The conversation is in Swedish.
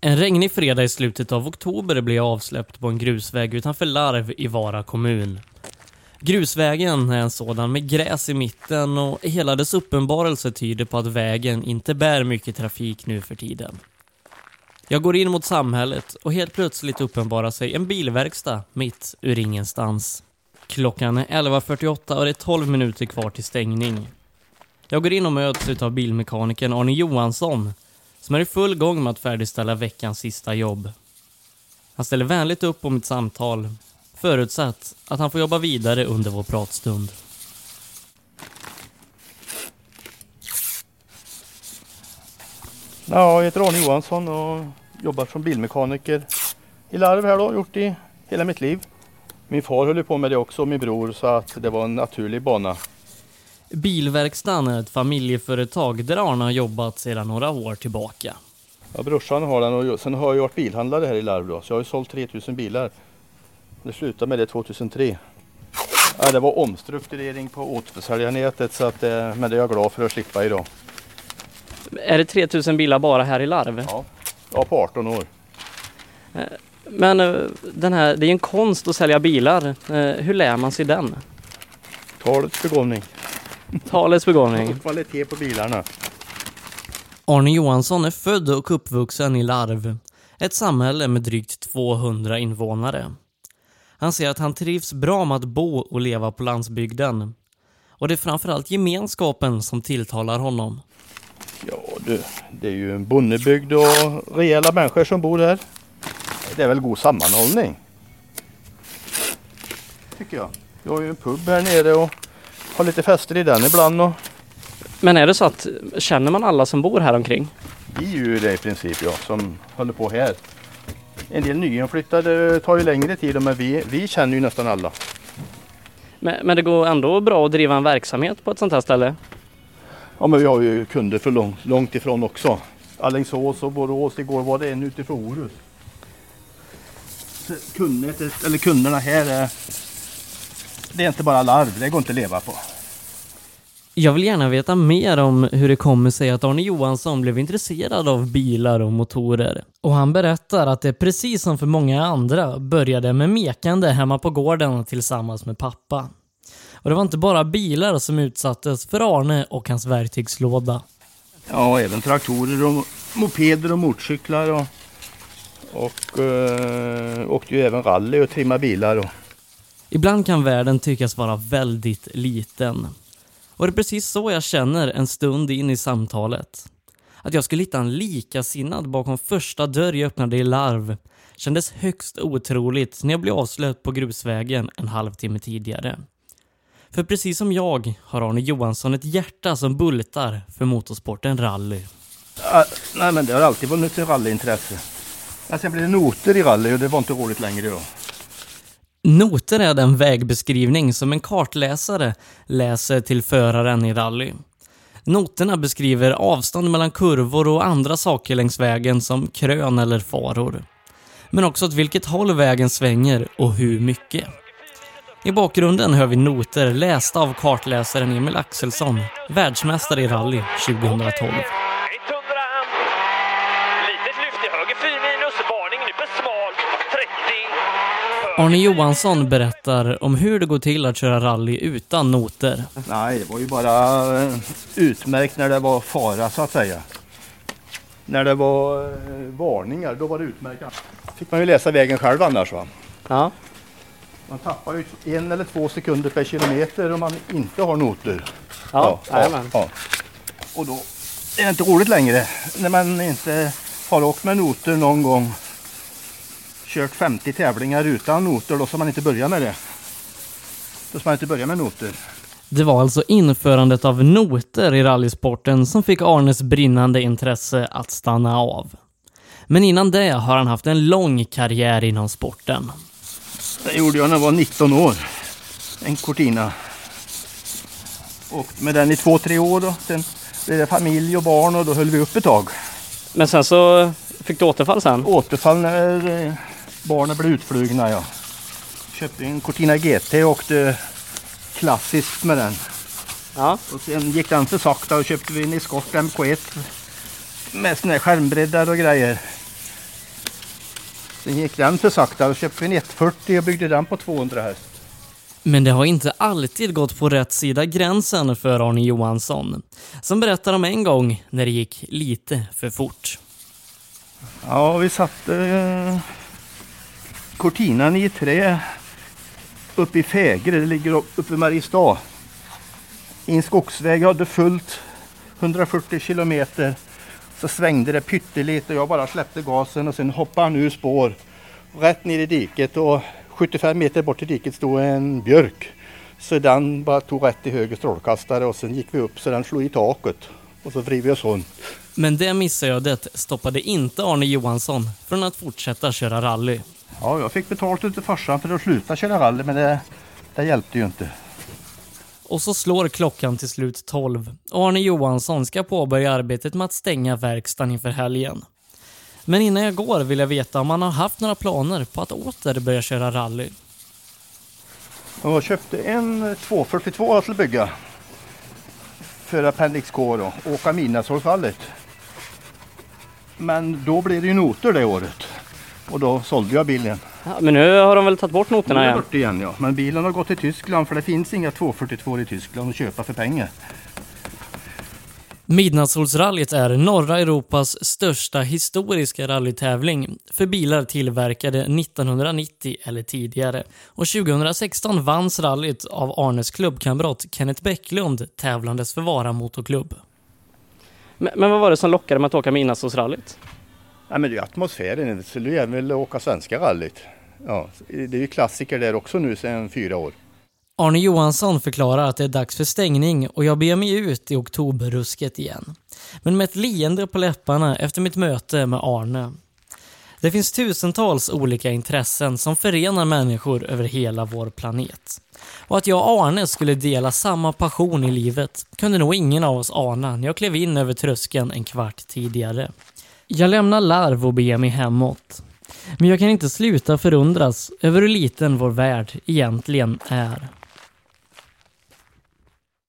En regnig fredag i slutet av oktober blev jag avsläppt på en grusväg utanför Larv i Vara kommun. Grusvägen är en sådan med gräs i mitten och hela dess uppenbarelse tyder på att vägen inte bär mycket trafik nu för tiden. Jag går in mot samhället och helt plötsligt uppenbarar sig en bilverkstad mitt ur ingenstans. Klockan är 11.48 och det är 12 minuter kvar till stängning. Jag går in och möts av bilmekanikern Arne Johansson som är i full gång med att färdigställa veckans sista jobb. Han ställer vänligt upp på mitt samtal, förutsatt att han får jobba vidare under vår pratstund. Ja, jag heter Arne Johansson och jobbar som bilmekaniker i Larv här då, gjort i hela mitt liv. Min far höll på med det också min bror så att det var en naturlig bana. Bilverkstaden är ett familjeföretag där Arne har jobbat sedan några år tillbaka. Ja, brorsan har den och sen har jag varit bilhandlare här i Larv så jag har ju sålt 3000 bilar. Det slutade med det 2003. Ja, det var omstrukturering på återförsäljarnätet så att, eh, men det är jag glad för att slippa idag. Är det 3000 bilar bara här i Larv? Ja, ja på 18 år. Men eh, den här, det är en konst att sälja bilar. Eh, Hur lär man sig den? Talets begåvning. Talets begåvning. Kvalitet på bilarna. Arne Johansson är född och uppvuxen i Larv, ett samhälle med drygt 200 invånare. Han säger att han trivs bra med att bo och leva på landsbygden. Och det är framförallt gemenskapen som tilltalar honom. Ja du, det är ju en bondebygd och rejäla människor som bor här. Det är väl god sammanhållning. Tycker jag. Vi har ju en pub här nere och har lite fester i den ibland. Och Men är det så att, känner man alla som bor här omkring? vi är ju det i princip ja, som håller på här. En del nyinflyttade tar ju längre tid men vi, vi känner ju nästan alla. Men, men det går ändå bra att driva en verksamhet på ett sånt här ställe? Ja men vi har ju kunder för långt, långt ifrån också. Alingsås och Borås. Igår var det en utifrån Orust. Kunderna här är det är inte bara larv, det går inte att leva på. Jag vill gärna veta mer om hur det kommer sig att Arne Johansson blev intresserad av bilar och motorer. Och han berättar att det precis som för många andra började med mekande hemma på gården tillsammans med pappa. Och det var inte bara bilar som utsattes för Arne och hans verktygslåda. Ja, även traktorer och mopeder och motorcyklar och, och eh, åkte ju även rally och trimma bilar. Och, Ibland kan världen tyckas vara väldigt liten. Och det är precis så jag känner en stund in i samtalet. Att jag skulle hitta en likasinnad bakom första dörr jag öppnade i Larv kändes högst otroligt när jag blev avslöjad på grusvägen en halvtimme tidigare. För precis som jag har Arne Johansson ett hjärta som bultar för motorsporten rally. Ah, nej men det har alltid varit ett rallyintresse. Men sen blev det noter i rally och det var inte roligt längre då. Noter är den vägbeskrivning som en kartläsare läser till föraren i rally. Noterna beskriver avstånd mellan kurvor och andra saker längs vägen som krön eller faror. Men också åt vilket håll vägen svänger och hur mycket. I bakgrunden hör vi noter lästa av kartläsaren Emil Axelsson, världsmästare i rally 2012. Arne Johansson berättar om hur det går till att köra rally utan noter. Nej, det var ju bara eh, utmärkt när det var fara så att säga. När det var eh, varningar, då var det utmärkt. Fick man ju läsa vägen själv annars va. Ja. Man tappar ju en eller två sekunder per kilometer om man inte har noter. Ja, jajamän. ja. Och då är det inte roligt längre när man inte har åkt med noter någon gång. Kört 50 tävlingar utan noter, då ska man inte börja med det. Då ska man inte börja med noter. Det var alltså införandet av noter i rallysporten som fick Arnes brinnande intresse att stanna av. Men innan det har han haft en lång karriär inom sporten. Det gjorde jag när jag var 19 år. En Cortina. Åkte med den i två, tre år då. Sen blev det familj och barn och då höll vi upp ett tag. Men sen så fick du återfall sen? Återfall när eh, barnen blev utflugna ja. Köpte en Cortina GT och åkte klassiskt med den. Ja. Och sen gick den för sakta och köpte vi en Escort MK1 med såna här skärmbreddar och grejer. Sen gick den för sakta. Då köpte vi en 140 och byggde den på 200 häst. Men det har inte alltid gått på rätt sida gränsen för Arne Johansson. Som berättar om en gång när det gick lite för fort. Ja, vi satte eh, Cortinan i ett trä uppe i Fägre. Det ligger uppe i Mariestad. I en skogsväg. Jag hade fullt 140 kilometer. Så svängde det pyttelite och jag bara släppte gasen och sen hoppade han ur spår. Rätt ner i diket och 75 meter bort i diket stod en björk. Så den bara tog rätt i höger strålkastare och sen gick vi upp så den slog i taket. Och så vrider vi oss runt. Men det missödet stoppade inte Arne Johansson från att fortsätta köra rally. Ja, jag fick betalt utav farsan för att sluta köra rally men det, det hjälpte ju inte. Och så slår klockan till slut 12 och Arne Johansson ska påbörja arbetet med att stänga verkstaden inför helgen. Men innan jag går vill jag veta om han har haft några planer på att åter börja köra rally. Jag köpte en 242 jag skulle bygga. För Appendix K då, åka Midnattssolfallet. Men då blev det ju noter det året. Och då sålde jag bilen. Ja, men nu har de väl tagit bort noterna igen? igen ja. Men bilen har gått till Tyskland för det finns inga 242 i Tyskland att köpa för pengar. Midnattssolsrallyt är norra Europas största historiska rallytävling för bilar tillverkade 1990 eller tidigare. Och 2016 vanns rallyt av Arnes klubbkamrat Kenneth Bäcklund tävlandes för Vara Motorklubb. Men, men vad var det som lockade med att åka Midnattssolsrallyt? Nej men det är atmosfären. Det skulle ju även vilja åka svenska rallyt. Ja, det är ju klassiker där också nu sedan fyra år. Arne Johansson förklarar att det är dags för stängning och jag ber mig ut i oktoberrusket igen. Men med ett leende på läpparna efter mitt möte med Arne. Det finns tusentals olika intressen som förenar människor över hela vår planet. Och att jag och Arne skulle dela samma passion i livet kunde nog ingen av oss ana när jag klev in över tröskeln en kvart tidigare. Jag lämnar larv och beger mig hemåt. Men jag kan inte sluta förundras över hur liten vår värld egentligen är.